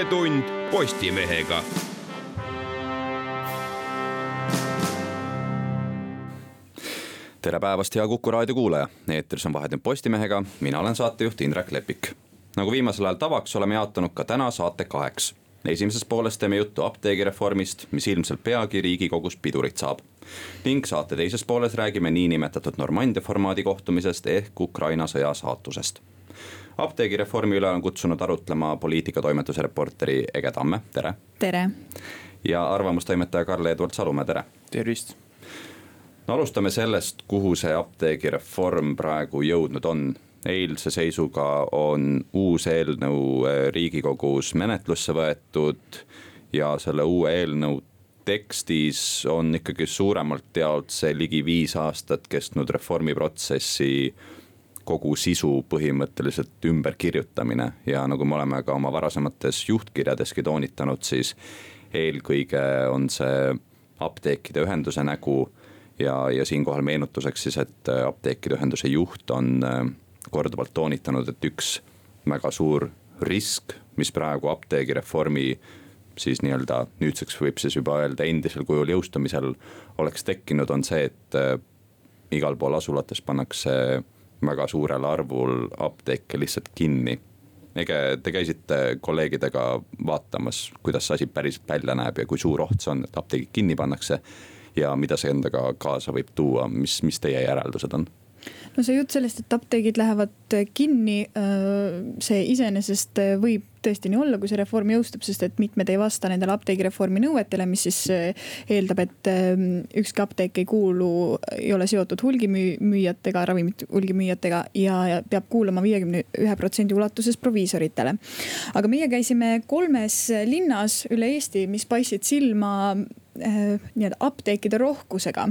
vahetund Postimehega. tere päevast, hea Kuku raadio kuulaja, eetris on Vahetund Postimehega, mina olen saatejuht Indrek Lepik. nagu viimasel ajal tavaks, oleme jaotanud ka täna saate kaheks. esimeses pooles teeme juttu apteegireformist, mis ilmselt peagi Riigikogus pidurit saab. ning saate teises pooles räägime niinimetatud Normandia formaadi kohtumisest ehk Ukraina sõja saatusest apteegireformi üle on kutsunud arutlema poliitikatoimetuse reporteri Ege Tamme, tere. tere. ja arvamustoimetaja Karl-Edward Salumäe, tere. tervist. no alustame sellest, kuhu see apteegireform praegu jõudnud on. eilse seisuga on uus eelnõu eh, riigikogus menetlusse võetud ja selle uue eelnõu tekstis on ikkagi suuremalt jaolt see ligi viis aastat kestnud reformiprotsessi kogu sisu põhimõtteliselt ümberkirjutamine. Ja nagu me oleme ka oma varasemates juhtkirjadeski toonitanud, siis eelkõige on see apteekide ühenduse nägu ja, ja siinkohal meenutuseks siis, et apteekide ühenduse juht on äh, korduvalt toonitanud, et üks väga suur risk, mis praegu apteegireformi siis nii-öelda nüüdseks võib siis juba öelda endisel kujul jõustumisel oleks tekkinud, on see, et äh, igal pool asulates pannakse väga suurel arvul apteeke lihtsalt kinni. Ege, te käisite kolleegidega vaatamas, kuidas see asi päriselt välja näeb ja kui suur oht see on, et apteegid kinni pannakse. ja mida see endaga kaasa võib tuua, mis, mis teie järeldused on? no see jutt sellest, et apteegid lähevad kinni, see iseenesest võib tõesti nii olla, kui see reform jõustub, sest et mitmed ei vasta nendele apteegireformi nõuetele, mis siis eeldab, et ükski apteek ei kuulu, ei ole seotud hulgimüüjatega, ravimite hulgimüüjatega ja, ja peab kuuluma viiekümne ühe protsendi ulatuses proviisoritele. aga meie käisime kolmes linnas üle Eesti, mis paistsid silma Äh, nii-öelda apteekide rohkusega.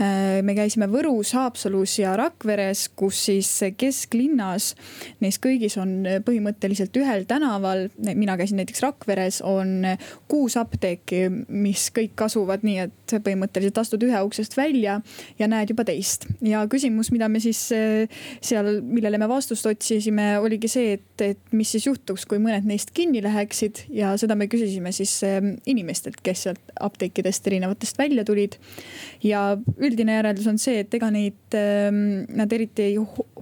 Äh, me käisime Võrus, Haapsalus ja Rakveres, kus siis kesklinnas, neis kõigis on põhimõtteliselt ühel tänaval, mina käisin näiteks Rakveres, on kuus apteeki, mis kõik asuvad nii, et põhimõtteliselt astud ühe uksest välja ja näed juba teist. ja küsimus, mida me siis äh, seal, millele me vastust otsisime, oligi see, et, et mis siis juhtuks, kui mõned neist kinni läheksid ja seda me küsisime siis inimestelt, kes sealt apteekidest nendest erinevatest välja tulid. ja üldine järeldus on see, et ega neid, ähm, nad eriti ei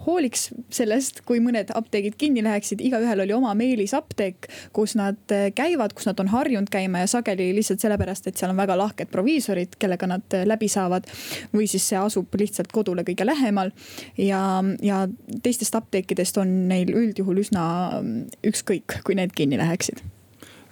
hooliks sellest, kui mõned apteegid kinni läheksid, igaühel oli oma meelisapteek, kus nad äh, käivad, kus nad on harjunud käima ja sageli lihtsalt sellepärast, et seal on väga lahked proviisorid, kellega nad äh, läbi saavad. või siis see asub lihtsalt kodule kõige lähemal ja, ja teistest apteekidest on neil üldjuhul üsna ähm, ükskõik, kui need kinni läheksid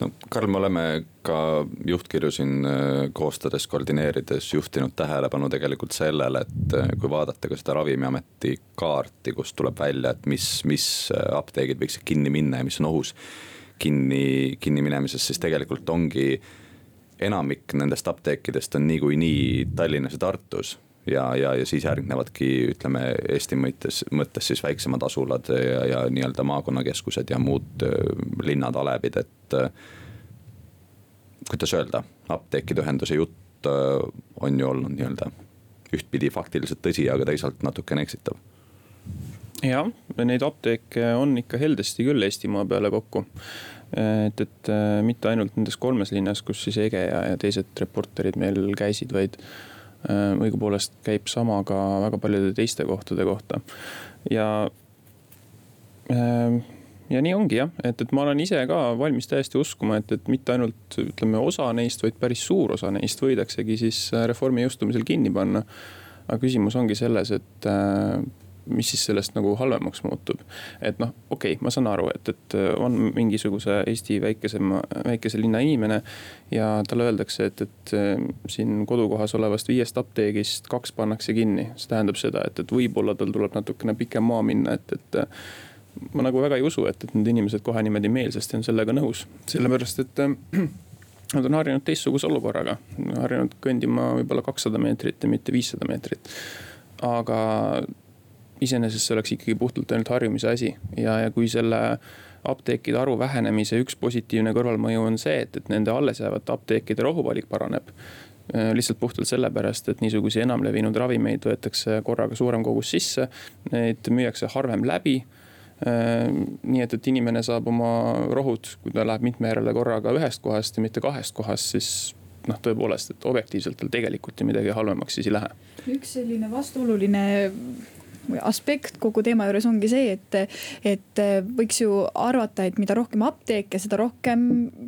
no Karl, me oleme ka juhtkirju siin äh, koostades, koordineerides juhtinud tähelepanu tegelikult sellele, et äh, kui vaadata ka seda ravimiameti kaarti, kust tuleb välja, et mis, mis äh, apteegid võiksid kinni minna ja mis on ohus kinni, kinni minemises, siis tegelikult ongi enamik nendest apteekidest on niikuinii Tallinnas ja Tartus ja, ja, ja siis järgnevadki ütleme Eesti mõttes, mõttes siis väiksemad asulad ja, ja nii-öelda maakonnakeskused ja muud linnad, alevid, et. kuidas öelda, apteekide ühenduse jutt on ju olnud nii-öelda ühtpidi faktiliselt tõsi, aga teisalt natukene eksitav. jah, neid apteeke on ikka heldesti küll Eestimaa peale kokku et, et mitte ainult nendes kolmes linnas, kus siis Ege ja, ja teised reporterid meil käisid, vaid Äh, õigupoolest käib sama ka väga paljude teiste kohtade kohta. ja, äh, ja nii ongi jah, et, et ma olen ise ka valmis täiesti uskuma, et, et mitte ainult ütleme osa neist, vaid päris suur osa neist võidaksegi siis reformi jõustumisel kinni panna. aga küsimus ongi selles, et äh, mis siis sellest nagu halvemaks muutub. et noh, okei okay,, ma saan aru, et, et on mingisuguse Eesti väikesema, väikese linna inimene. ja talle öeldakse, et, et siin kodukohas olevast viiest apteegist kaks pannakse kinni. see tähendab seda, et, et võib-olla tal tuleb natukene pikem maa minna, et, et ma nagu väga ei usu, et, et need inimesed kohe niimoodi meelsasti on sellega nõus, sellepärast et äh, Nad on harjunud teistsuguse olukorraga, harjunud kõndima võib-olla kakssada meetrit ja mitte viissada meetrit. aga iseenesest see oleks ikkagi puhtalt ainult harjumise asi ja, ja kui selle apteekide arvu vähenemise üks positiivne kõrvalmõju on see, et, et nende alles jäävate apteekide rohuvalik paraneb äh, lihtsalt puhtalt sellepärast, et niisuguseid enamlevinud ravimeid võetakse korraga suurem kogus sisse, neid müüakse harvem läbi äh, nii et, et inimene saab oma rohud, kui ta läheb mitme järele korraga ühest kohast ja mitte kahest kohast, siis noh, tõepoolest, et objektiivselt tal tegelikult ju midagi halvemaks siis ei lähe. üks selline vastuoluline aspekt kogu teema juures ongi see, et, et võiks ju arvata, et mida rohkem apteeke, seda rohkem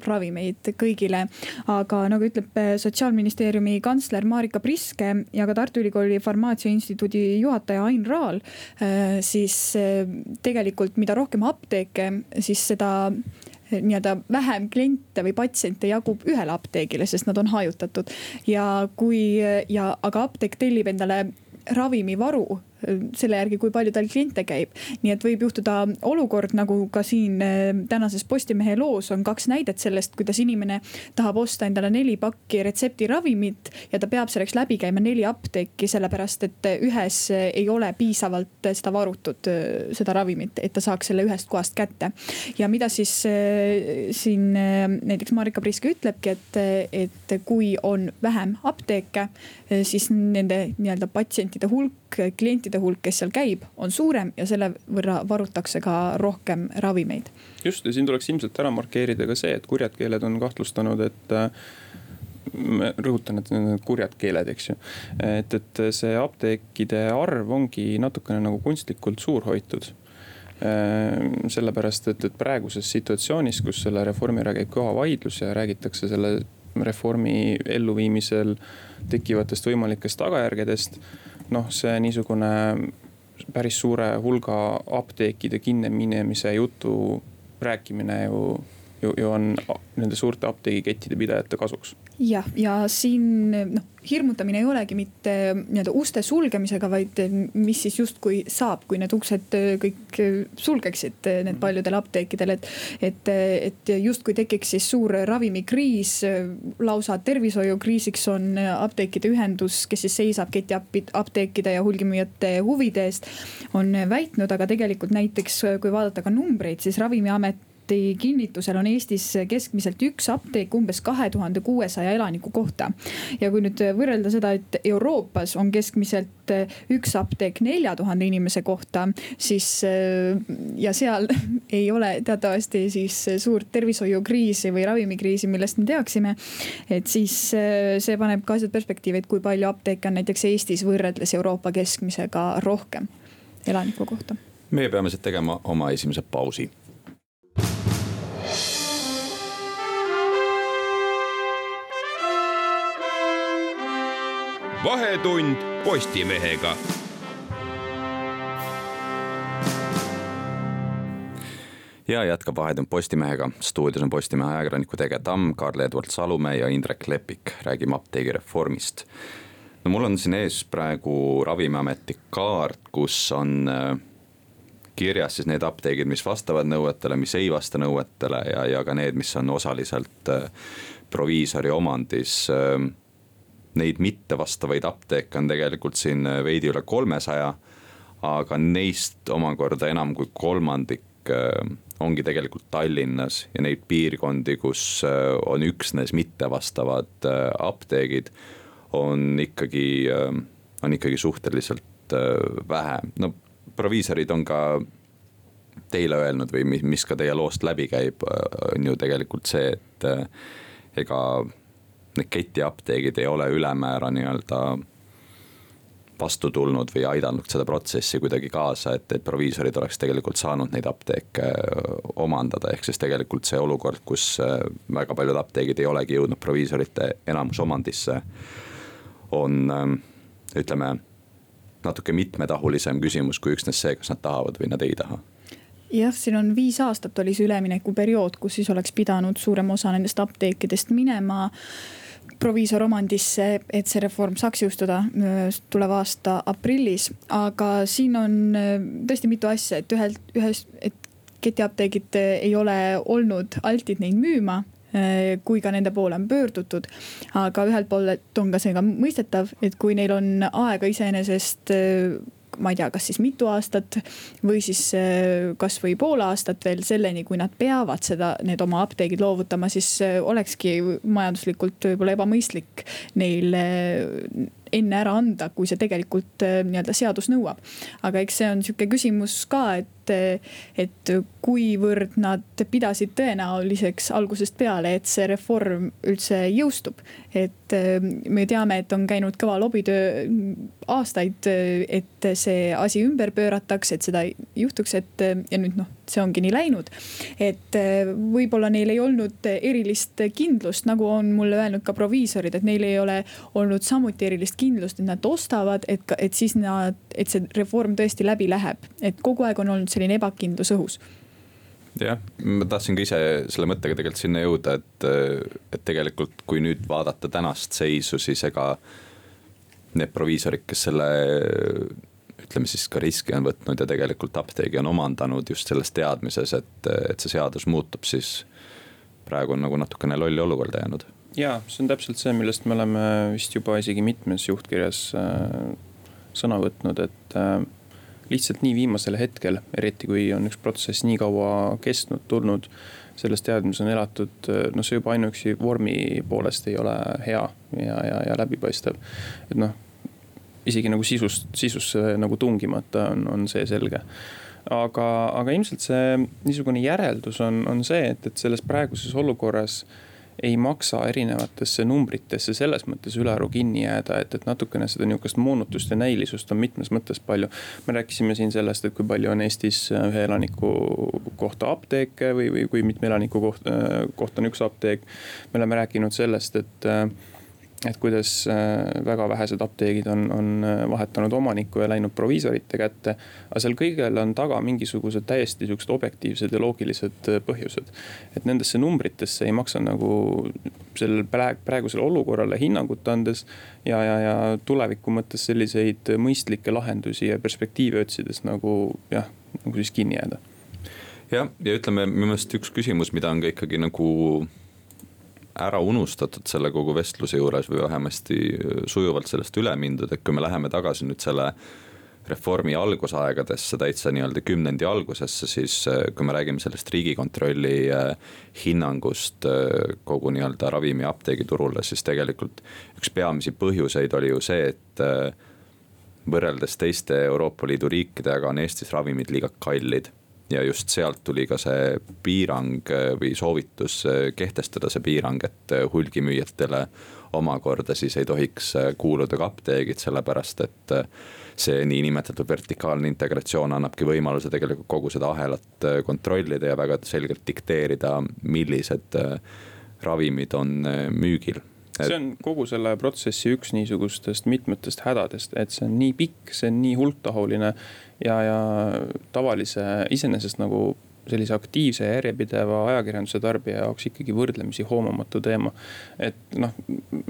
ravimeid kõigile. aga nagu ütleb sotsiaalministeeriumi kantsler Marika Priske ja ka Tartu Ülikooli Farmaatsia Instituudi juhataja Ain Raal, siis tegelikult mida rohkem apteeke, siis seda nii-öelda vähem kliente või patsiente jagub ühele apteegile, sest nad on hajutatud. ja kui ja, aga apteek tellib endale ravimivaru selle järgi, kui palju tal kliente käib. nii et võib juhtuda olukord, nagu ka siin tänases Postimehe loos on kaks näidet sellest, kuidas inimene tahab osta endale neli pakki retseptiravimit ja ta peab selleks läbi käima neli apteeki, sellepärast et ühes ei ole piisavalt seda varutud, seda ravimit, et ta saaks selle ühest kohast kätte. ja mida siis siin näiteks Marika Priske ütlebki, et, et kui on vähem apteeke, siis nende nii-öelda patsientide hulk hulk, klientide hulk, kes seal käib, on suurem ja selle võrra varutakse ka rohkem ravimeid. just ja siin tuleks ilmselt ära markeerida ka see, et kurjad keeled on kahtlustanud, et äh, ma rõhutan, et need on kurjad keeled, eks ju. et, et see apteekide arv ongi natukene nagu kunstlikult suur hoitud äh, sellepärast, et, et praeguses situatsioonis, kus selle reformi üle käib kõva vaidlus ja räägitakse selle reformi elluviimisel tekkivatest võimalikest tagajärgedest noh, see niisugune päris suure hulga apteekide kinniminemise jutu rääkimine ju, ju, ju on nende suurte apteegikettide pidajate kasuks jah, ja siin noh, hirmutamine ei olegi mitte nii-öelda uste sulgemisega, vaid mis siis justkui saab, kui need uksed kõik sulgeksid need paljudel apteekidel, et. et, et justkui tekiks siis suur ravimikriis, lausa tervishoiukriisiks on apteekide ühendus, kes siis seisab ketiapteekide ja hulgimüüjate huvide eest. on väitnud, aga tegelikult näiteks kui vaadata ka numbreid, siis Ravimiamet ameti kinnitusel on Eestis keskmiselt üks apteek umbes kahe tuhande kuuesaja elaniku kohta. ja kui nüüd võrrelda seda, et Euroopas on keskmiselt üks apteek nelja tuhande inimese kohta, siis ja seal ei ole teatavasti siis suurt tervishoiukriisi või ravimikriisi, millest me teaksime. et siis see paneb ka asjad perspektiivi, et kui palju apteeke on näiteks Eestis võrreldes Euroopa keskmisega rohkem elaniku kohta meie peame siit tegema oma esimese pausi vahetund Postimehega. ja jätkab Vahetund Postimehega, stuudios on Postimehe ajakirjanikud Ege Tamm, Karl-Edward Salumäe ja Indrek Lepik, räägime apteegireformist. no mul on siin ees praegu Ravimiameti kaart, kus on äh, kirjas siis need apteegid, mis vastavad nõuetele, mis ei vasta nõuetele ja, ja ka need, mis on osaliselt äh, proviisori omandis äh, neid mittevastavaid apteeke on tegelikult siin äh, veidi üle kolmesaja. aga neist omakorda enam kui kolmandik äh, ongi tegelikult Tallinnas ja neid piirkondi, kus äh, on üksnes mittevastavad apteegid. on ikkagi, on ikkagi suhteliselt vähe, no proviisorid on ka teile öelnud või mis, mis ka teie loost läbi käib, on ju tegelikult see, et ega need ketiapteegid ei ole ülemäära nii-öelda vastu tulnud või aidanud seda protsessi kuidagi kaasa, et, et proviisorid oleks tegelikult saanud neid apteeke omandada, ehk siis tegelikult see olukord, kus väga paljud apteegid ei olegi jõudnud proviisorite enamusomandisse. on ütleme natuke mitmetahulisem küsimus kui üksnes see, kas nad tahavad või nad ei taha jah, siin on viis aastat oli see üleminekuperiood, kus siis oleks pidanud suurem osa nendest apteekidest minema proviisoromandisse, et see reform saaks jõustuda tuleva aasta aprillis. aga siin on tõesti mitu asja, et ühelt, ühest, et ketiapteegid ei ole olnud altid neid müüma kui ka nende poole on pöördutud. aga ühelt poolt on ka see ka mõistetav, et kui neil on aega iseenesest ma ei tea, kas siis mitu aastat või siis äh, kasvõi pool aastat veel selleni, kui nad peavad seda, need oma apteegid loovutama, siis äh, olekski majanduslikult võib-olla ebamõistlik neil enne ära anda, kui see tegelikult äh, nii-öelda seadus nõuab. aga eks see on sihuke küsimus ka, et, et kuivõrd nad pidasid tõenäoliseks algusest peale, et see reform üldse jõustub. et äh, me teame, et on käinud kõva lobitöö aastaid, et see asi ümber pöörataks, et seda juhtuks, et ja nüüd noh, see ongi nii läinud. et võib-olla neil ei olnud erilist kindlust, nagu on mulle öelnud ka proviisorid, et neil ei ole olnud samuti erilist kindlust, et nad ostavad, et, et siis nad, et see reform tõesti läbi läheb. et kogu aeg on olnud selline ebakindlus õhus jah, ma tahtsin ka ise selle mõttega tegelikult sinna jõuda, et, et tegelikult, kui nüüd vaadata tänast seisu, siis ega need proviisorid, kes selle ütleme siis ka riski on võtnud ja tegelikult apteegi on omandanud just selles teadmises, et, et see seadus muutub, siis praegu on nagu natukene lolli olukorda jäänud ja see on täpselt see, millest me oleme vist juba isegi mitmes juhtkirjas äh, sõna võtnud, et äh, lihtsalt nii viimasel hetkel, eriti kui on üks protsess nii kaua kestnud, tulnud. selles teadmises on elatud, äh, noh, see juba ainuüksi vormi poolest ei ole hea ja, ja, ja läbipaistev. et noh, isegi nagu sisust, sisusse nagu tungimata on, on see selge aga, aga ilmselt see niisugune järeldus on, on see, et, et selles praeguses olukorras ei maksa erinevatesse numbritesse selles mõttes ülearu kinni jääda, et, et natukene seda nihukest moonutust ja näilisust on mitmes mõttes palju. me rääkisime siin sellest, et kui palju on Eestis ühe elaniku kohta apteeke või, või kui mitme elaniku kohta, kohta on üks apteek. me oleme rääkinud sellest, et et kuidas äh, väga vähesed apteegid on, on äh, vahetanud omanikku ja läinud proviisorite kätte. aga seal kõigel on taga mingisugused täiesti siuksed objektiivsed ja loogilised äh, põhjused. et nendesse numbritesse ei maksa nagu sellel praegusele olukorrale hinnangut andes. ja, ja, ja tuleviku mõttes selliseid mõistlikke lahendusi ja perspektiive otsides nagu jah, nagu siis kinni jääda. jah, ja ütleme minu meelest üks küsimus, mida on ka ikkagi nagu ära unustatud selle kogu vestluse juures või vähemasti äh, sujuvalt sellest üle mindud, et kui me läheme tagasi nüüd selle reformi algusaegadesse, täitsa nii-öelda kümnendi algusesse, siis äh, kui me räägime sellest riigikontrolli äh, hinnangust kogu nii-öelda ravimi apteegiturule, siis tegelikult üks peamisi põhjuseid oli ju see, et võrreldes teiste Euroopa Liidu riikidega on Eestis ravimid liiga kallid ja just sealt tuli ka see piirang äh, või soovitus äh, kehtestada see piirang, et äh, hulgimüüjatele omakorda siis ei tohiks kuuluda ka apteegid, sellepärast et see niinimetatud vertikaalne integratsioon annabki võimaluse tegelikult kogu seda ahelat kontrollida ja väga selgelt dikteerida, millised ravimid on müügil. See on kogu selle protsessi üks niisugustest mitmetest hädadest, et see on nii pikk, see on nii hulktahuline ja, ja tavalise iseenesest nagu sellise aktiivse ja järjepideva ajakirjanduse tarbija jaoks ikkagi võrdlemisi hoomamatu teema. et noh,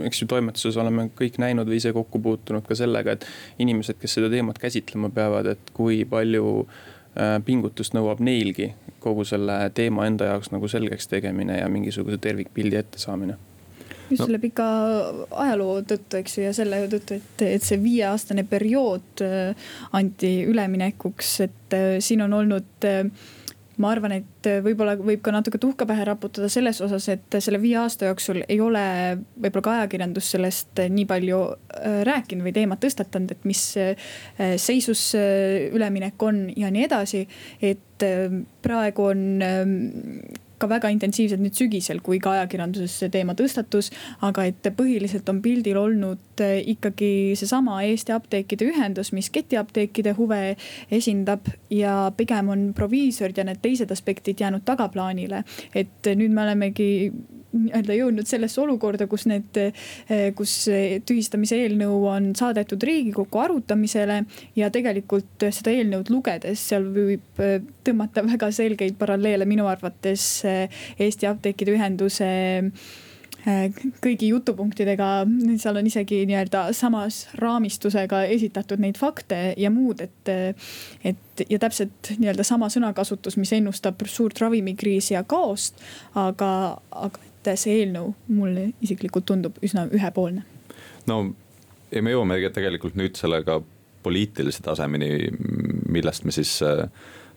eks ju toimetuses oleme kõik näinud või ise kokku puutunud ka sellega, et inimesed, kes seda teemat käsitlema peavad, et kui palju äh, pingutust nõuab neilgi kogu selle teema enda jaoks nagu selgeks tegemine ja mingisuguse tervikpildi ettesaamine just no. selle pika ajaloo tõttu, eks ju, ja selle tõttu, et, et see viieaastane periood äh, anti üleminekuks, et äh, siin on olnud äh, ma arvan, et võib-olla võib ka natuke tuhka pähe raputada selles osas, et selle viie aasta jooksul ei ole võib-olla ka ajakirjandus sellest nii palju rääkinud või teemat tõstatanud, et mis seisus üleminek on ja nii edasi. et praegu on ka väga intensiivselt nüüd sügisel, kui ka ajakirjanduses see teema tõstatus. aga et põhiliselt on pildil olnud eh, ikkagi seesama Eesti Apteekide Ühendus, mis ketiapteekide huve esindab ja pigem on proviisorid ja need teised aspektid jäänud tagaplaanile. et nüüd me olemegi nii-öelda jõudnud sellesse olukorda, kus need, eh, kus tühistamise eelnõu on saadetud riigikokku arutamisele. ja tegelikult seda eelnõud lugedes, seal võib eh, tõmmata väga selgeid paralleele minu arvates eh, Eesti Apteekide Ühenduse kõigi jutupunktidega, seal on isegi nii-öelda samas raamistusega esitatud neid fakte ja muud, et. et ja täpselt nii-öelda sama sõnakasutus, mis ennustab suurt ravimikriisi ja kaost, aga, aga et see eelnõu mulle isiklikult tundub üsna ühepoolne. no ja me jõuamegi tegelikult nüüd sellega poliitilise tasemeni, millest me siis äh,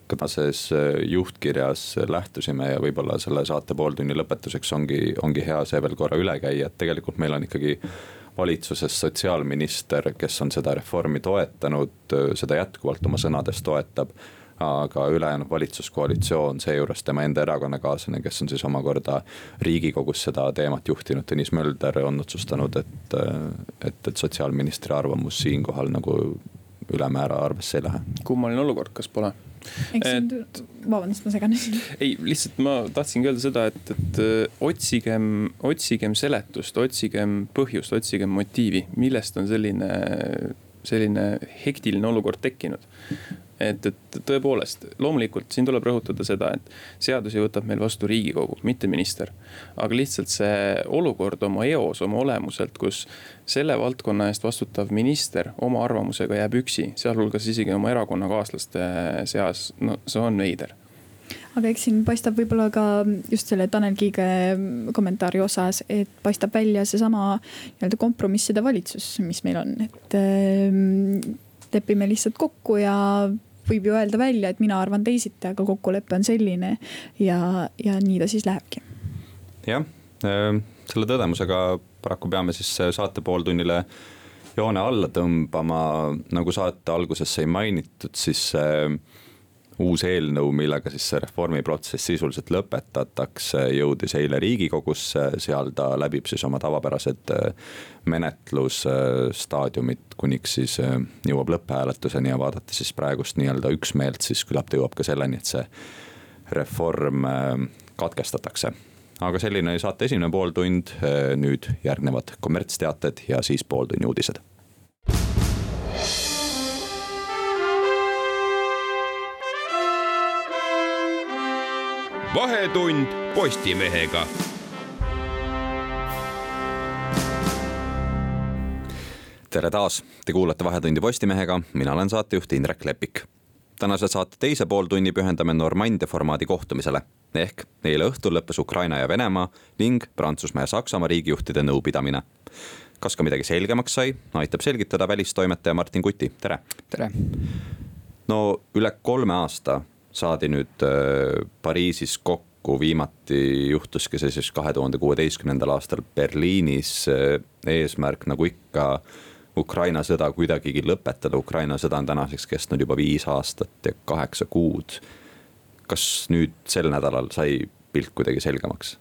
tänases äh, juhtkirjas lähtusime ja võib-olla selle saate pooltunni lõpetuseks ongi, ongi hea see veel korra üle käia, et tegelikult meil on ikkagi valitsuses sotsiaalminister, kes on seda reformi toetanud, seda jätkuvalt oma sõnades toetab aga ülejäänud valitsuskoalitsioon, seejuures tema enda erakonnakaaslane, kes on siis omakorda riigikogus seda teemat juhtinud, Tõnis Mölder on otsustanud, et, et, et sotsiaalministri arvamus siinkohal nagu ülemäära arvesse ei lähe. kummaline olukord, kas pole? et vabandust, ma segan. ei, lihtsalt ma tahtsingi öelda seda, et, et otsigem, otsigem seletust, otsigem põhjust, otsigem motiivi, millest on selline, selline hektiline olukord tekkinud et, et tõepoolest, loomulikult siin tuleb rõhutada seda, et seadusi võtab meil vastu riigikogu, mitte minister. aga lihtsalt see olukord oma eos, oma olemuselt, kus selle valdkonna eest vastutav minister oma arvamusega jääb üksi, sealhulgas isegi oma erakonnakaaslaste seas, no see on veider aga eks siin paistab võib-olla ka just selle Tanel Kiige kommentaari osas, et paistab välja seesama nii-öelda kompromisside valitsus, mis meil on, et äh, lepime lihtsalt kokku ja võib ju öelda välja, et mina arvan teisiti, aga kokkulepe on selline ja, ja nii ta siis lähebki. jah, äh, selle tõdemusega paraku peame siis saate pooltunnile joone alla tõmbama, nagu saate alguses sai mainitud, siis äh, uus eelnõu, millega siis see reformiprotsess sisuliselt lõpetatakse, jõudis eile riigikogusse, seal ta läbib siis oma tavapärased äh, menetlusstaadiumid, kuniks siis äh, jõuab lõpphääletuseni ja vaadates siis praegust nii-öelda üksmeelt, siis küllap ta jõuab ka selleni, et see reform äh, katkestatakse. Aga selline oli saate esimene pooltund, nüüd järgnevad kommertsteated ja siis pooltunni uudised vahetund Postimehega. tere taas, te kuulate Vahetundi Postimehega, mina olen saatejuht Indrek Lepik. tänase saate teise pooltunni pühendame Normandia formaadi kohtumisele ehk eile õhtul lõppes Ukraina ja Venemaa ning Prantsusmaa ja Saksamaa riigijuhtide nõupidamine. kas ka midagi selgemaks sai, aitab selgitada välistoimetaja Martin Kuti, tere. tere. no üle kolme aasta saadi nüüd äh, Pariisis kokku, viimati juhtuski see siis kahe tuhande kuueteistkümnendal aastal Berliinis. Äh, eesmärk nagu ikka Ukraina sõda kuidagigi lõpetada, Ukraina sõda on tänaseks kestnud juba viis aastat ja kaheksa kuud. kas nüüd sel nädalal sai pilt kuidagi selgemaks?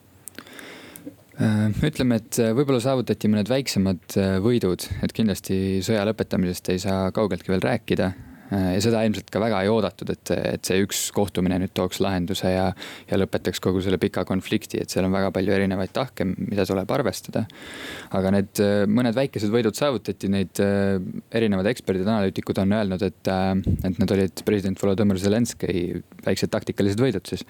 Äh, ütleme, et võib-olla saavutati mõned väiksemad võidud, et kindlasti sõja lõpetamisest ei saa kaugeltki veel rääkida. Äh, ja seda ilmselt ka väga ei oodatud, et, et see üks kohtumine nüüd tooks lahenduse ja, ja lõpetaks kogu selle pika konflikti, et seal on väga palju erinevaid tahke, mida tuleb arvestada. aga need äh, mõned väikesed võidud saavutati, neid äh, erinevad eksperdid, analüütikud on öelnud, et, et need olid president Volodõmõr Zelenskõi väiksed taktikalised võidud siis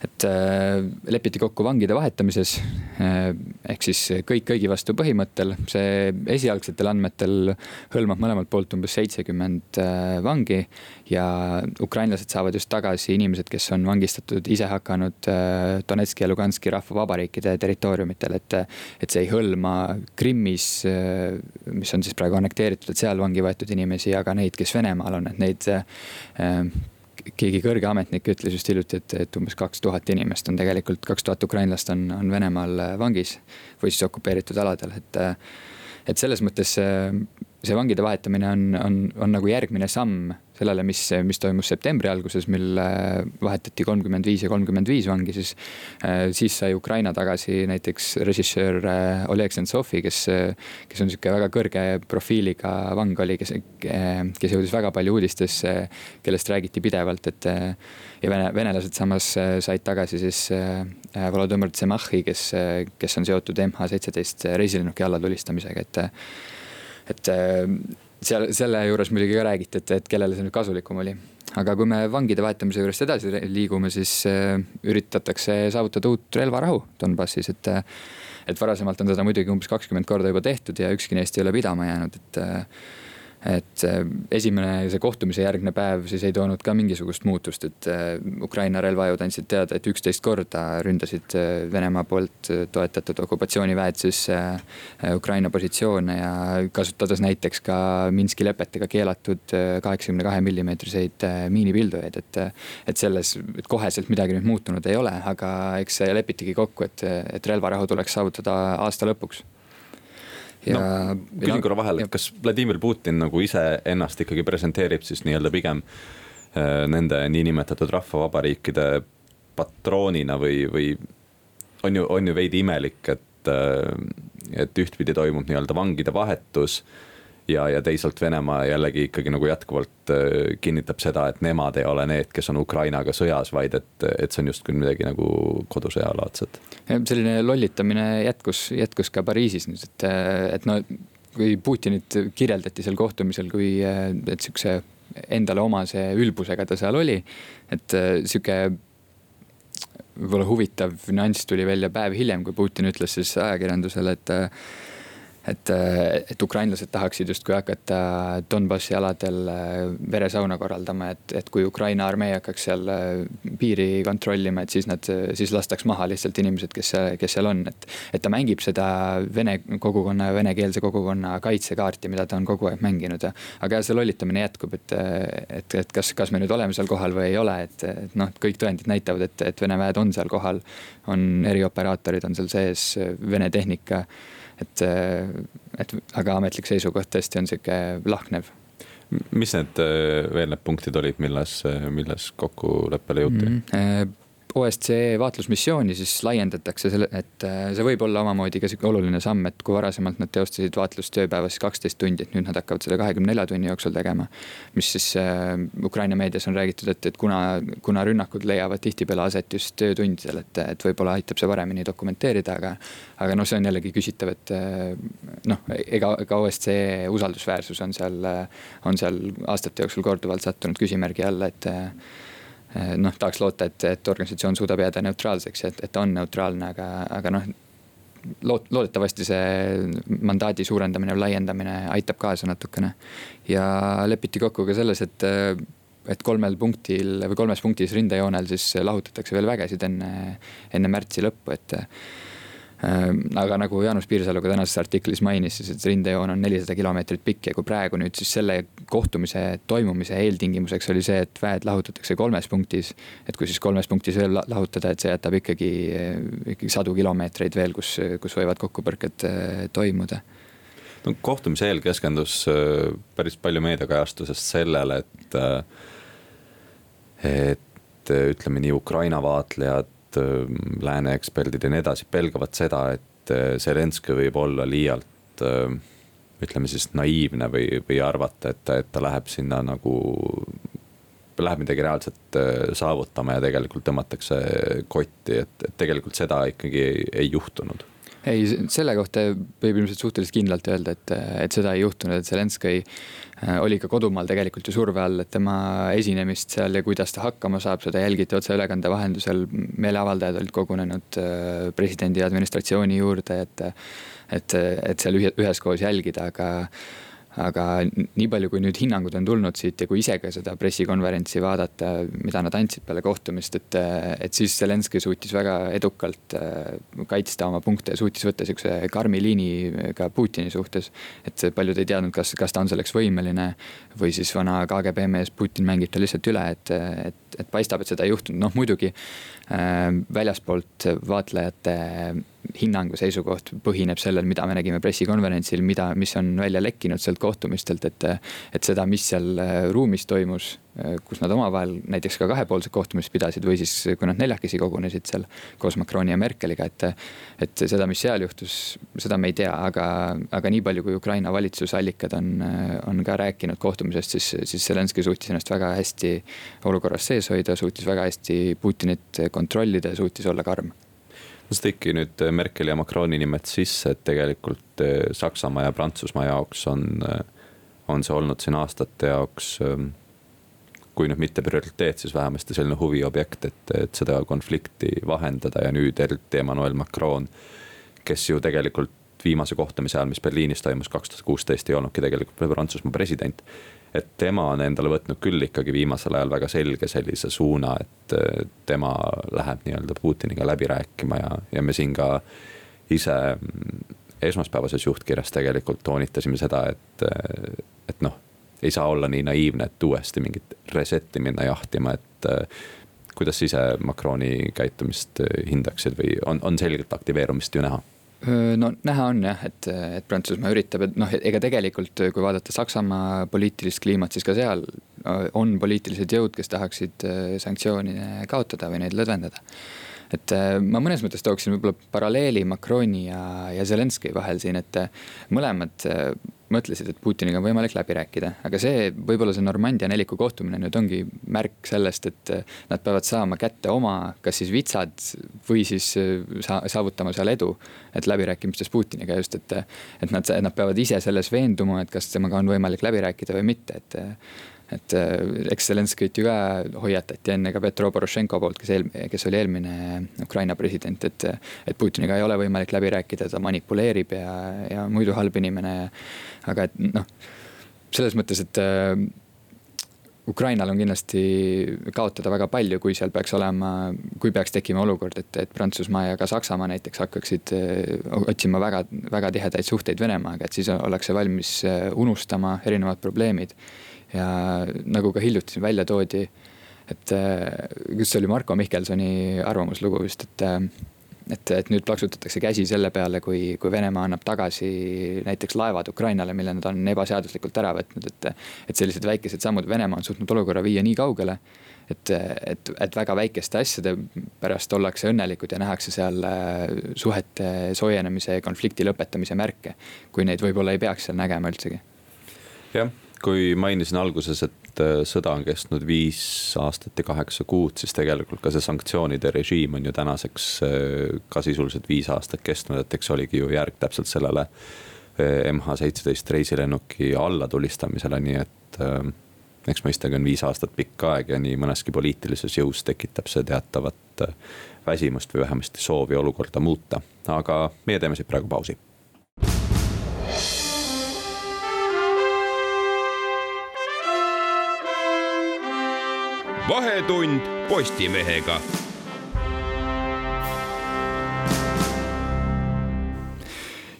et äh, lepiti kokku vangide vahetamises äh,. ehk siis kõik kõigi vastu põhimõttel, see esialgsetel andmetel hõlmab mõlemalt poolt umbes seitsekümmend äh, vangi. ja ukrainlased saavad just tagasi inimesed, kes on vangistatud ise hakanud Donetski ja Luganski rahvavabariikide territooriumitel, et. et see ei hõlma Krimmis, mis on siis praegu annekteeritud, et seal vangi võetud inimesi, aga neid, kes Venemaal on, et neid keegi kõrge ametnik ütles just hiljuti, et, et umbes kaks tuhat inimest on tegelikult, kaks tuhat ukrainlast on, on Venemaal vangis või siis okupeeritud aladel, et. et selles mõttes see vangide vahetamine on, on, on nagu järgmine samm sellele, mis, mis toimus septembri alguses, mil äh, vahetati kolmkümmend viis ja kolmkümmend viis vangi, siis. Äh, siis sai Ukraina tagasi näiteks režissöör äh, Oleg Sentsovi, kes, kes on sihuke väga kõrge profiiliga vang oli, kes, kes jõudis väga palju uudistesse, kellest räägiti pidevalt, et. ja vene, venelased samas said tagasi siis Volodõmõr Tsemahhi, kes, kes on seotud MH seitseteist reisilennuki allatulistamisega, et et äh, seal selle juures muidugi ka räägiti, et, et kellele see nüüd kasulikum oli. aga kui me vangide vahetamise juurest edasi liigume, siis äh, üritatakse saavutada uut relvarahu Donbassis, et. et varasemalt on seda muidugi umbes kakskümmend korda juba tehtud ja ükski neist ei ole pidama jäänud, et et äh, esimene, see kohtumise järgne päev siis ei toonud ka mingisugust muutust, et äh, Ukraina relvajõud andsid teada, et üksteist korda ründasid äh, Venemaa poolt toetatud okupatsiooniväed siis Ukraina positsioone ja kasutades näiteks ka Minski lepetega keelatud kaheksakümne kahe millimeetriseid miinipildujaid, et. et selles, et koheselt midagi nüüd muutunud ei ole, aga eks lepitigi kokku, et, et relvarahu tuleks saavutada aasta lõpuks ja no,. küsin korra vahele, et kas Vladimir Putin nagu iseennast ikkagi presenteerib siis nii-öelda pigem äh, nende niinimetatud rahvavabariikide patroonina või, või on ju, on ju veidi imelik, et, äh, et ühtpidi toimub nii-öelda vangide vahetus ja, ja teisalt Venemaa jällegi ikkagi nagu jätkuvalt äh, kinnitab seda, et nemad ei ole need, kes on Ukrainaga sõjas, vaid et, et see on justkui midagi nagu kodusõjalaadset. selline lollitamine jätkus, jätkus ka Pariisis nüüd, et, et no kui Putinit kirjeldati seal kohtumisel kui, et sihukese endale omase ülbusega ta seal oli, et sihuke võib-olla huvitav nüanss tuli välja päev hiljem, kui Putin ütles siis ajakirjandusele, et et, et ukrainlased tahaksid justkui hakata Donbassi aladel äh, veresauna korraldama, et, et kui Ukraina armee hakkaks seal äh, piiri kontrollima, et siis nad, siis lastaks maha lihtsalt inimesed, kes, kes seal on, et. et ta mängib seda vene kogukonna ja venekeelse kogukonna kaitsekaarti, mida ta on kogu aeg mänginud ja. aga jah, see lollitamine jätkub, et, et, et kas, kas me nüüd oleme seal kohal või ei ole, et, et noh, kõik tõendid näitavad, et, et Vene väed on seal kohal. on erioperaatorid on seal sees, Vene tehnika et, et aga ametlik seisukoht tõesti on sihuke lahknev mis need veel need punktid olid, milles, milles kokkuleppele jõuti mm? -hmm. OSCE vaatlusmissiooni siis laiendatakse selle, et äh, see võib olla omamoodi ka sihuke oluline samm, et kui varasemalt nad teostasid vaatlust tööpäevas kaksteist tundi, et nüüd nad hakkavad seda kahekümne nelja tunni jooksul tegema. mis siis äh, Ukraina meedias on räägitud, et, et kuna, kuna rünnakud leiavad tihtipeale aset just töötundidel, et, et võib-olla aitab see paremini dokumenteerida, aga. aga noh, see on jällegi küsitav, et äh, noh, ega, ega OSCE usaldusväärsus on seal, on seal aastate jooksul korduvalt sattunud küsimärgi alla, et noh, tahaks loota, et, et organisatsioon suudab jääda neutraalseks, et, et ta on neutraalne, aga, aga noh. loot-, loodetavasti see mandaadi suurendamine või laiendamine aitab kaasa natukene. ja lepiti kokku ka selles, et, et kolmel punktil või kolmes punktis rindejoonel siis lahutatakse veel vägesid enne, enne märtsi lõppu, et aga nagu Jaanus Piirsalu ka tänases artiklis mainis, siis et rindejoon on nelisada kilomeetrit pikk ja kui praegu nüüd siis selle kohtumise toimumise eeltingimuseks oli see, et väed lahutatakse kolmes punktis. et kui siis kolmes punktis veel lahutada, et see jätab ikkagi, ikkagi sadu kilomeetreid veel, kus, kus võivad kokkupõrked eh, toimuda no kohtumise eel keskendus eh, päris palju meediakajastusest sellele, et, eh, et ütleme nii Ukraina vaatlejad Ähm, lääne eksperdid ja nii edasi pelgavad seda, et äh, Zelenskõi võib olla liialt ähm, ütleme siis naiivne või, või arvata, et et ta läheb sinna nagu. Läheb midagi reaalset äh, saavutama ja tegelikult tõmmatakse kotti, et, et tegelikult seda ikkagi ei, ei juhtunud ei, selle kohta võib ilmselt suhteliselt kindlalt öelda, et, et seda ei juhtunud, et Zelenskõi äh, oli ka kodumaal tegelikult ju surve all, et tema esinemist seal ja kuidas ta hakkama saab, seda jälgiti otseülekande vahendusel. meeleavaldajad olid kogunenud äh, presidendi administratsiooni juurde, et, et, et seal üheskoos jälgida, aga aga nii palju, kui nüüd hinnangud on tulnud siit ja kui ise ka seda pressikonverentsi vaadata, mida nad andsid peale kohtumist, et, et siis Zelenskõi suutis väga edukalt äh, kaitsta oma punkte ja suutis võtta sihukese karmi liini ka Putini suhtes. et paljud ei teadnud, kas, kas ta on selleks võimeline või siis vana KGB mees Putin mängib ta lihtsalt üle, et, et, et paistab, et seda ei juhtunud, noh muidugi äh, väljaspoolt vaatlejate hinnang või seisukoht põhineb sellel, mida me nägime pressikonverentsil, mida, mis on välja lekkinud sealt kohtumistelt, et. et seda, mis seal äh, ruumis toimus, äh, kus nad omavahel näiteks ka kahepoolsed kohtumised pidasid või siis, kui nad neljakesi kogunesid seal koos Macroni ja Merkeliga, et. et seda, mis seal juhtus, seda me ei tea, aga, aga nii palju, kui Ukraina valitsusallikad on, on ka rääkinud kohtumisest, siis, siis Zelenskõi suutis ennast väga hästi olukorras sees hoida, suutis väga hästi Putinit kontrollida ja suutis olla karm sa tõidki nüüd äh, Merkeli ja Macroni nimed sisse, et tegelikult äh, Saksamaa ja Prantsusmaa jaoks on, äh, on see olnud siin aastate jaoks. Kui nüüd mitte prioriteet, siis vähemasti selline huviobjekt, et, et seda konflikti vahendada ja nüüd eriti Emmanuel Macron kes ju tegelikult viimase kohtumise ajal, mis Berliinis toimus kaks tuhat kuusteist, ei olnudki tegelikult Prantsusmaa president. et tema on endale võtnud küll ikkagi viimasel ajal väga selge sellise suuna, et tema läheb nii-öelda Putiniga läbi rääkima ja, ja me siin ka ise esmaspäevases juhtkirjas tegelikult toonitasime seda, et, et noh, ei saa olla nii naiivne, et uuesti mingit reset'i minna jahtima, et kuidas sa ise Macroni käitumist hindaksid või on, on selgelt aktiveerumist ju näha? no näha on jah, et, et Prantsusmaa üritab, et noh, ega tegelikult kui vaadata Saksamaa poliitilist kliimat, siis ka seal on poliitilised jõud, kes tahaksid sanktsioone kaotada või neid lõdvendada et äh, ma mõnes mõttes tooksin võib-olla paralleeli Macroni ja, ja Zelenskõi vahel siin, et äh, mõlemad äh, mõtlesid, et Putiniga on võimalik läbi rääkida, aga see, võib-olla see Normandia neliku kohtumine nüüd ongi märk sellest, et nad peavad saama kätte oma, kas siis vitsad või siis sa-, saavutama seal edu. et läbirääkimistes Putiniga just, et, et nad, nad peavad ise selles veenduma, et kas temaga on võimalik läbi rääkida või mitte, et et äh, eks Zelenskõit ju ka hoiatati enne ka Petro Porošenko poolt, kes eel-, kes oli eelmine Ukraina president, et. et Putiniga ei ole võimalik läbi rääkida, ta manipuleerib ja, ja muidu halb inimene. aga et noh, selles mõttes, et äh, Ukrainal on kindlasti kaotada väga palju, kui seal peaks olema, kui peaks tekkima olukord, et, et Prantsusmaa ja ka Saksamaa näiteks hakkaksid äh, otsima väga, väga tihedaid suhteid Venemaaga, et siis ollakse valmis unustama erinevad probleemid ja nagu ka hiljuti siin välja toodi, et kas see oli Marko Mihkelsoni arvamuslugu vist, et et, et nüüd plaksutatakse käsi selle peale, kui, kui Venemaa annab tagasi näiteks laevad Ukrainale, mille nad on ebaseaduslikult ära võtnud, et. et sellised väikesed sammud, Venemaa on suutnud olukorra viia nii kaugele. et, et, et väga väikeste asjade pärast ollakse õnnelikud ja nähakse seal suhete soojenemise ja konflikti lõpetamise märke. kui neid võib-olla ei peaks seal nägema üldsegi. jah kui mainisin alguses, et äh, sõda on kestnud viis aastat ja kaheksa kuud, siis tegelikult ka see sanktsioonide režiim on ju tänaseks äh, ka sisuliselt viis aastat kestnud, et eks oligi ju järg täpselt sellele äh, MH seitseteist reisilennuki allatulistamisele, nii et eks mõistagi on viis aastat pikk aeg ja nii mõneski poliitilises jõus tekitab see teatavat väsimust või vähemasti soovi olukorda muuta, aga meie teeme siit praegu pausi vahetund Postimehega.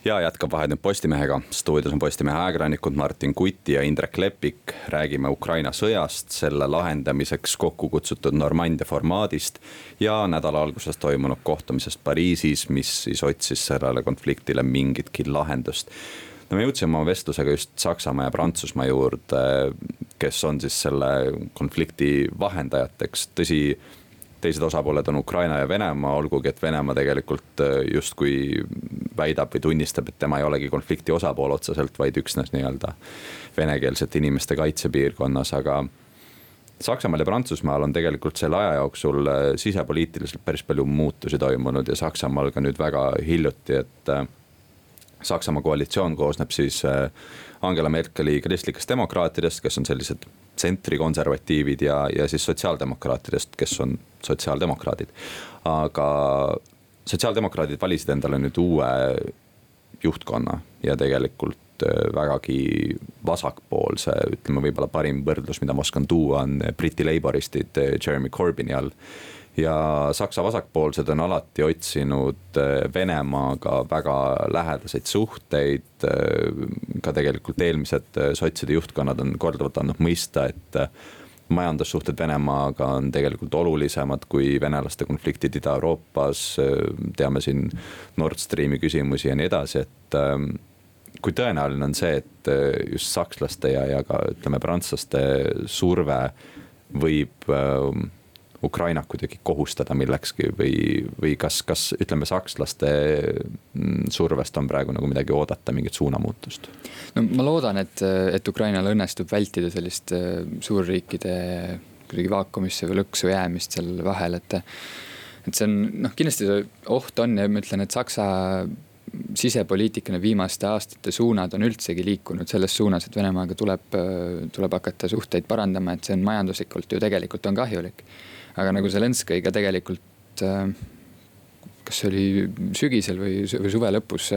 Ja jätkab Vahetund Postimehega, stuudios on Postimehe ajakirjanikud Martin Kuti ja Indrek Lepik. räägime Ukraina sõjast, selle lahendamiseks kokku kutsutud Normandia formaadist ja nädala alguses toimunud kohtumisest Pariisis, mis siis otsis sellele konfliktile mingitki lahendust no me jõudsime oma vestlusega just Saksamaa ja Prantsusmaa juurde, kes on siis selle konflikti vahendajateks, tõsi teised osapooled on Ukraina ja Venemaa, olgugi et Venemaa tegelikult äh, justkui väidab või tunnistab, et tema ei olegi konflikti osapool otseselt, vaid üksnes nii-öelda venekeelsete inimeste kaitsepiirkonnas, aga. Saksamaal ja Prantsusmaal on tegelikult selle aja jooksul äh, sisepoliitiliselt päris palju muutusi toimunud ja Saksamaal ka nüüd väga hiljuti, et äh, Saksamaa koalitsioon koosneb siis äh, Angela Merkeli kristlikest demokraatidest, kes on sellised tsentrikonservatiivid ja, ja siis sotsiaaldemokraatidest, kes on sotsiaaldemokraadid. aga sotsiaaldemokraadid valisid endale nüüd uue juhtkonna ja tegelikult äh, vägagi vasakpoolse, ütleme võib-olla parim võrdlus, mida ma oskan tuua, on Briti Laboristid äh, Jeremy Corbyni all ja Saksa vasakpoolsed on alati otsinud äh, Venemaaga väga lähedaseid suhteid. Äh, ka tegelikult eelmised äh, sotside juhtkonnad on korduvalt andnud mõista, et majandussuhted Venemaaga on tegelikult olulisemad kui venelaste konfliktid Ida-Euroopas. teame siin Nord Streami küsimusi ja nii edasi, et kui tõenäoline on see, et just sakslaste ja, ja ka ütleme, prantslaste surve võib Ukrainat kuidagi kohustada millekski või, või kas, kas ütleme, sakslaste mm, survest on praegu nagu midagi oodata, mingit suunamuutust? no ma loodan, et, et Ukrainal õnnestub vältida sellist äh, suurriikide kuidagi vaakumisse või lõksu jäämist seal vahel, et. et see on noh, kindlasti see oht on ja ma ütlen, et Saksa sisepoliitikana viimaste aastate suunad on üldsegi liikunud selles suunas, et Venemaaga tuleb, tuleb hakata suhteid parandama, et see on majanduslikult ju tegelikult on kahjulik aga nagu Zelenskõi ka tegelikult äh, kas see oli sügisel või, või suve lõpus,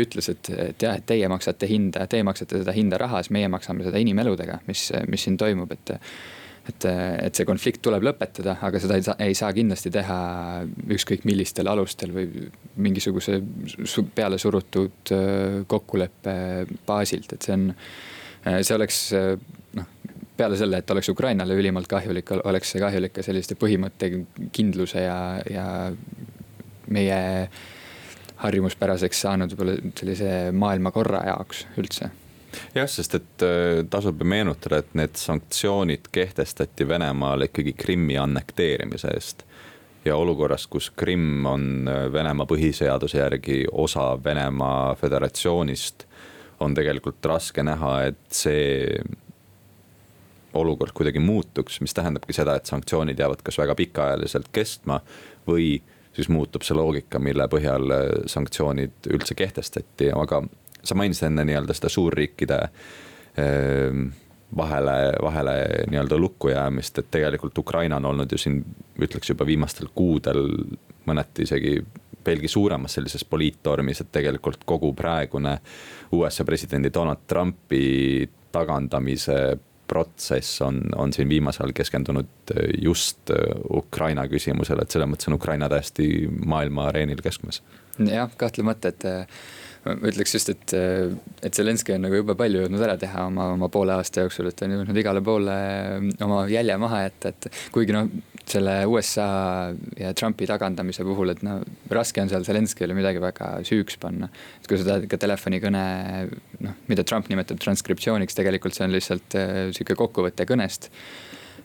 ütles, et, et jah, et teie maksate hinda, teie maksate seda hinda rahas, meie maksame seda inimeludega, mis, mis siin toimub, et et, et see konflikt tuleb lõpetada, aga seda ei saa, ei saa kindlasti teha ükskõik millistel alustel või mingisuguse peale surutud kokkuleppe baasilt, et see on, see oleks peale selle, et oleks Ukrainale ülimalt kahjulik, oleks see kahjulik ka selliste põhimõttekindluse ja, ja meie harjumuspäraseks saanud võib-olla sellise maailmakorra jaoks üldse jah, sest et äh, tasub meenutada, et need sanktsioonid kehtestati Venemaale ikkagi Krimmi annekteerimise eest. ja olukorras, kus Krimm on äh, Venemaa põhiseaduse järgi osa Venemaa Föderatsioonist, on tegelikult raske näha, et see olukord kuidagi muutuks, mis tähendabki seda, et sanktsioonid jäävad kas väga pikaajaliselt kestma või siis muutub see loogika, mille põhjal äh, sanktsioonid üldse kehtestati, aga sa mainisid enne nii-öelda seda suurriikide ähm, vahele, vahele nii-öelda lukku jäämist, et tegelikult Ukraina on olnud ju siin, ütleks juba viimastel kuudel mõneti isegi veelgi suuremas sellises poliittormis, et tegelikult kogu praegune USA presidendi Donald Trumpi tagandamise protsess on, on siin viimasel ajal keskendunud äh, just äh, Ukraina küsimusele, et selles mõttes on Ukraina täiesti maailma areenil keskmes. jah, kahtlemata, et äh, ma ütleks just, et, et Zelenskõi on nagu jube palju jõudnud ära teha oma, oma poole aasta jooksul, et ta on jõudnud igale poole oma jälje maha jätta, et kuigi noh, selle USA ja Trumpi tagandamise puhul, et no raske on seal Zelenskõile midagi väga süüks panna. et kui sa tahad ka telefonikõne, noh, mida Trump nimetab transkriptsiooniks, tegelikult see on lihtsalt äh, sihuke kokkuvõte kõnest.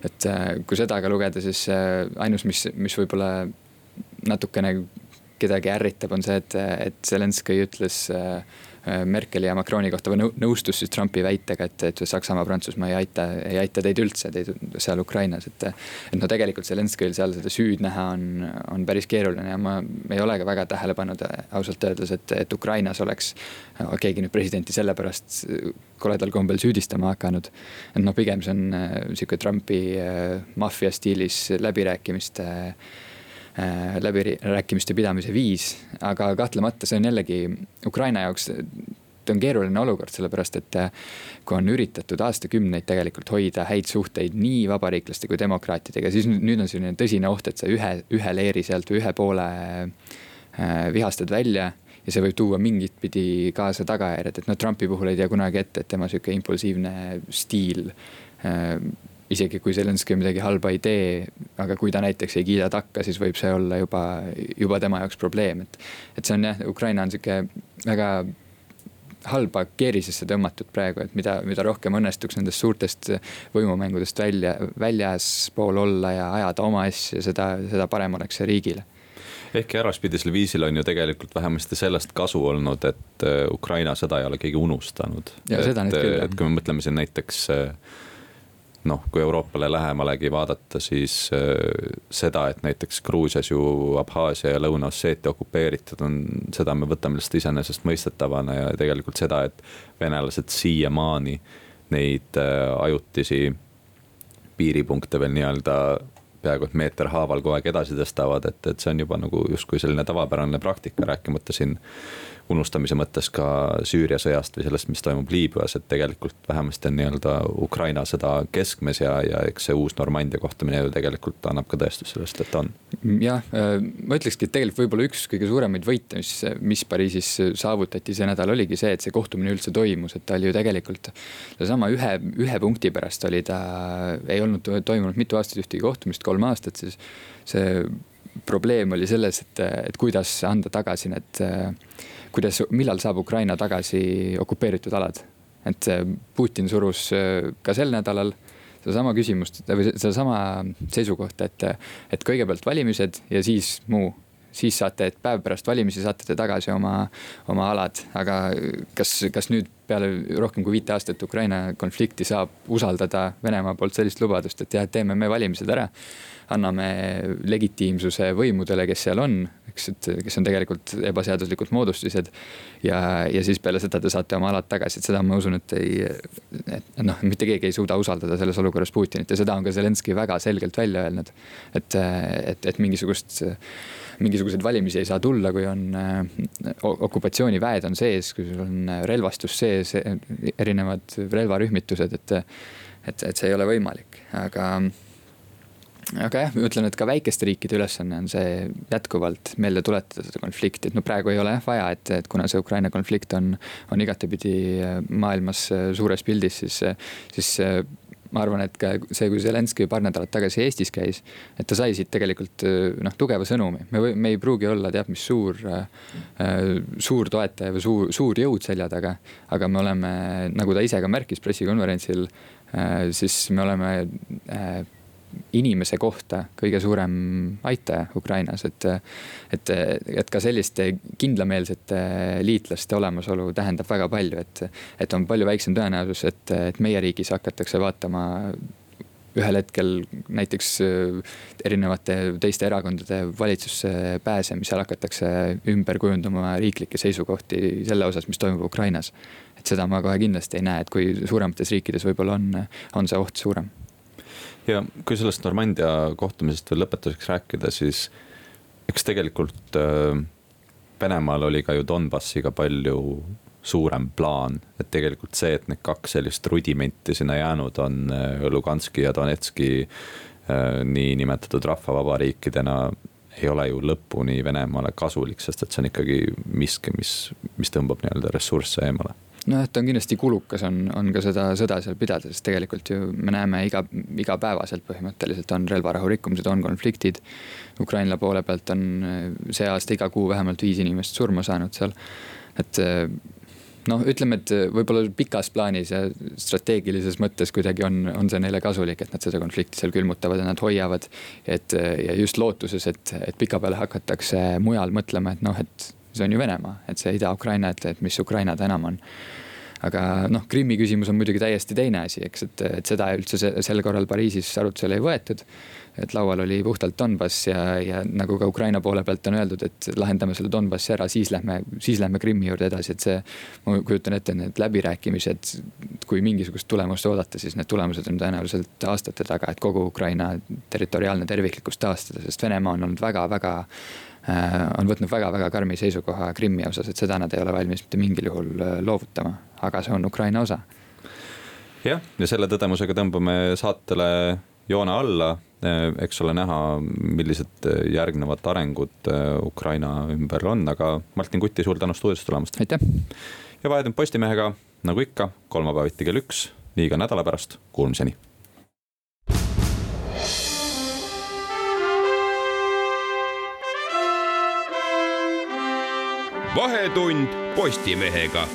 et äh, kui seda ka lugeda, siis äh, ainus, mis, mis võib-olla natukene kedagi ärritab, on see, et, et Zelenskõi ütles äh, Äh, Merkeli ja Macroni kohta või nõustus siis Trumpi väitega, et, et Saksamaa, Prantsusmaa ei aita, ei aita teid üldse, teid seal Ukrainas, et. et no tegelikult Zelenskõil seal seda süüd näha on, on päris keeruline ja ma ei ole ka väga tähele pannud ausalt öeldes, et, et Ukrainas oleks keegi nüüd presidenti sellepärast koledal kombel süüdistama hakanud. et noh, pigem see on äh, sihuke Trumpi äh, maffia stiilis läbirääkimiste Äh, läbirääkimiste pidamise viis, aga kahtlemata see on jällegi Ukraina jaoks ta on keeruline olukord, sellepärast et äh, kui on üritatud aastakümneid tegelikult hoida häid suhteid nii vabariiklaste kui demokraatidega, siis nüüd on selline tõsine oht, et sa ühe, ühe leeri sealt või ühe poole äh, vihastad välja ja see võib tuua mingit pidi kaasa tagajärjed, et noh, Trumpi puhul ei tea kunagi ette, et tema sihuke impulsiivne stiil isegi kui Zelenskõi midagi halba ei tee, aga kui ta näiteks ei kiida takka, siis võib see olla juba, juba tema jaoks probleem, et. et see on jah, Ukraina on sihuke väga halba keerisesse tõmmatud praegu, et mida, mida rohkem õnnestuks nendest suurtest võimumängudest välja, väljaspool olla ja ajada oma asja, seda, seda parem oleks see riigile ehkki äraspidisel viisil on ju tegelikult vähemasti sellest kasu olnud, et Ukraina sõda ei ole keegi unustanud. et, et kui me mõtleme siin näiteks äh, noh, kui Euroopale lähemalegi vaadata, siis äh, seda, et näiteks Gruusias ju Abhaasia ja Lõuna-Osseetia okupeeritud on, seda me võtame lihtsalt iseenesestmõistetavana ja tegelikult seda, et venelased siiamaani neid äh, ajutisi piiripunkte veel nii-öelda peaaegu et meeter haaval kogu aeg edasi tõstavad, et, et see on juba nagu justkui selline tavapärane praktika, rääkimata siin unustamise mõttes ka Süüria sõjast või sellest, mis toimub Liibüas, et tegelikult vähemasti on nii-öelda Ukraina sõda keskmes ja, ja eks see uus Normandia kohtumine ju tegelikult annab ka tõestust sellest, et on. jah, äh, ma ütlekski, et tegelikult võib-olla üks kõige suuremaid võite, mis, mis Pariisis saavutati see nädal, oligi see, et see kohtumine üldse toimus, et ta oli ju tegelikult. sedasama ühe, ühe punkti pärast oli ta, ei olnud toimunud mitu aastat ühtegi kohtumist, kolm aastat, siis see probleem oli selles, et, et kuidas anda tagasi need kuidas, millal saab Ukraina tagasi okupeeritud alad. et Putin surus äh, ka sel nädalal sedasama küsimust või sedasama seisukohta, et, et kõigepealt valimised ja siis muu siis saate, et päev pärast valimisi saate te tagasi oma, oma alad, aga kas, kas nüüd peale rohkem kui viite aastat Ukraina konflikti saab usaldada Venemaa poolt sellist lubadust, et jah, teeme me valimised ära anname legitiimsuse võimudele, kes seal on, eks, et kes on tegelikult ebaseaduslikud moodustised. ja, ja siis peale seda te saate oma alad tagasi, et seda ma usun, et ei, et noh, mitte keegi ei suuda usaldada selles olukorras Putinit ja seda on ka Zelenskõi väga selgelt välja öelnud. et, et, et mingisugust mingisuguseid valimisi ei saa tulla, kui on okupatsiooniväed on sees, kui sul on relvastus sees, erinevad relvarühmitused, et, et, et see ei ole võimalik, aga aga jah, ma ütlen, et ka väikeste riikide ülesanne on see jätkuvalt meelde tuletada seda konflikti, et no praegu ei ole jah vaja, et, et kuna see Ukraina konflikt on, on igatepidi maailmas suures pildis, siis, siis ma arvan, et ka see, kui Zelenskõi paar nädalat tagasi Eestis käis, et ta sai siit tegelikult noh, tugeva sõnumi. me, me ei pruugi olla teab mis suur äh,, suur toetaja või suur, suur jõud selja taga. aga me oleme, nagu ta ise ka märkis pressikonverentsil äh,, siis me oleme äh, inimese kohta kõige suurem aitaja Ukrainas, et. et, et ka selliste kindlameelsete liitlaste olemasolu tähendab väga palju, et, et on palju väiksem tõenäosus, et, et meie riigis hakatakse vaatama ühel hetkel näiteks erinevate teiste erakondade valitsusse pääsemisel hakatakse ümber kujundama riiklikke seisukohti selle osas, mis toimub Ukrainas. et seda ma kohe kindlasti ei näe, et kui suuremates riikides võib-olla on, on see oht suurem ja kui sellest Normandia kohtumisest veel lõpetuseks rääkida, siis eks tegelikult äh, Venemaal oli ka ju Donbassiga palju suurem plaan, et tegelikult see, et need kaks sellist rudimenti sinna jäänud on äh, Luganski ja Donetski äh, niinimetatud rahvavabariikidena ei ole ju lõpuni Venemaale kasulik, sest et see on ikkagi miski, mis, mis tõmbab nii-öelda ressursse eemale nojah, ta on kindlasti kulukas, on, on ka seda sõda seal pidada, sest tegelikult ju me näeme iga, igapäevaselt põhimõtteliselt on relvarahu rikkumised, on konfliktid. Ukraina poole pealt on see aasta iga kuu vähemalt viis inimest surma saanud seal, et noh, ütleme, et võib-olla pikas plaanis ja strateegilises mõttes kuidagi on, on see neile kasulik, et nad seda konflikti seal külmutavad ja nad hoiavad. et ja just lootuses, et, et pikapeale hakatakse mujal mõtlema, et noh, et see on ju Venemaa, et see Ida-Ukraina, et, et mis Ukraina ta enam on aga noh, Krimmi küsimus on muidugi täiesti teine asi, eks, et, et seda üldse sel korral Pariisis arutusele ei võetud. et laual oli puhtalt Donbass ja, ja nagu ka Ukraina poole pealt on öeldud, et lahendame selle Donbassi ära, siis lähme, siis lähme Krimmi juurde edasi, et see. ma kujutan ette, need läbirääkimised, kui mingisugust tulemust oodata, siis need tulemused on tõenäoliselt aastate taga, et kogu Ukraina territoriaalne terviklikkus taastada, sest Venemaa on olnud väga-väga on võtnud väga-väga karmi seisukoha Krimmi osas, et seda nad ei ole valmis mitte mingil juhul äh, loovutama, aga see on Ukraina osa. jah, ja selle tõdemusega tõmbame saatele joone alla, äh, eks ole näha, millised järgnevad arengud Ukraina ümber on, aga Martin Kuti, suur tänu stuudiosse tulemast. aitäh. ja Vahetund Postimehega, nagu ikka, kolmapäeviti kell üks, nii ka nädala pärast, kuulmiseni vahetund Postimehega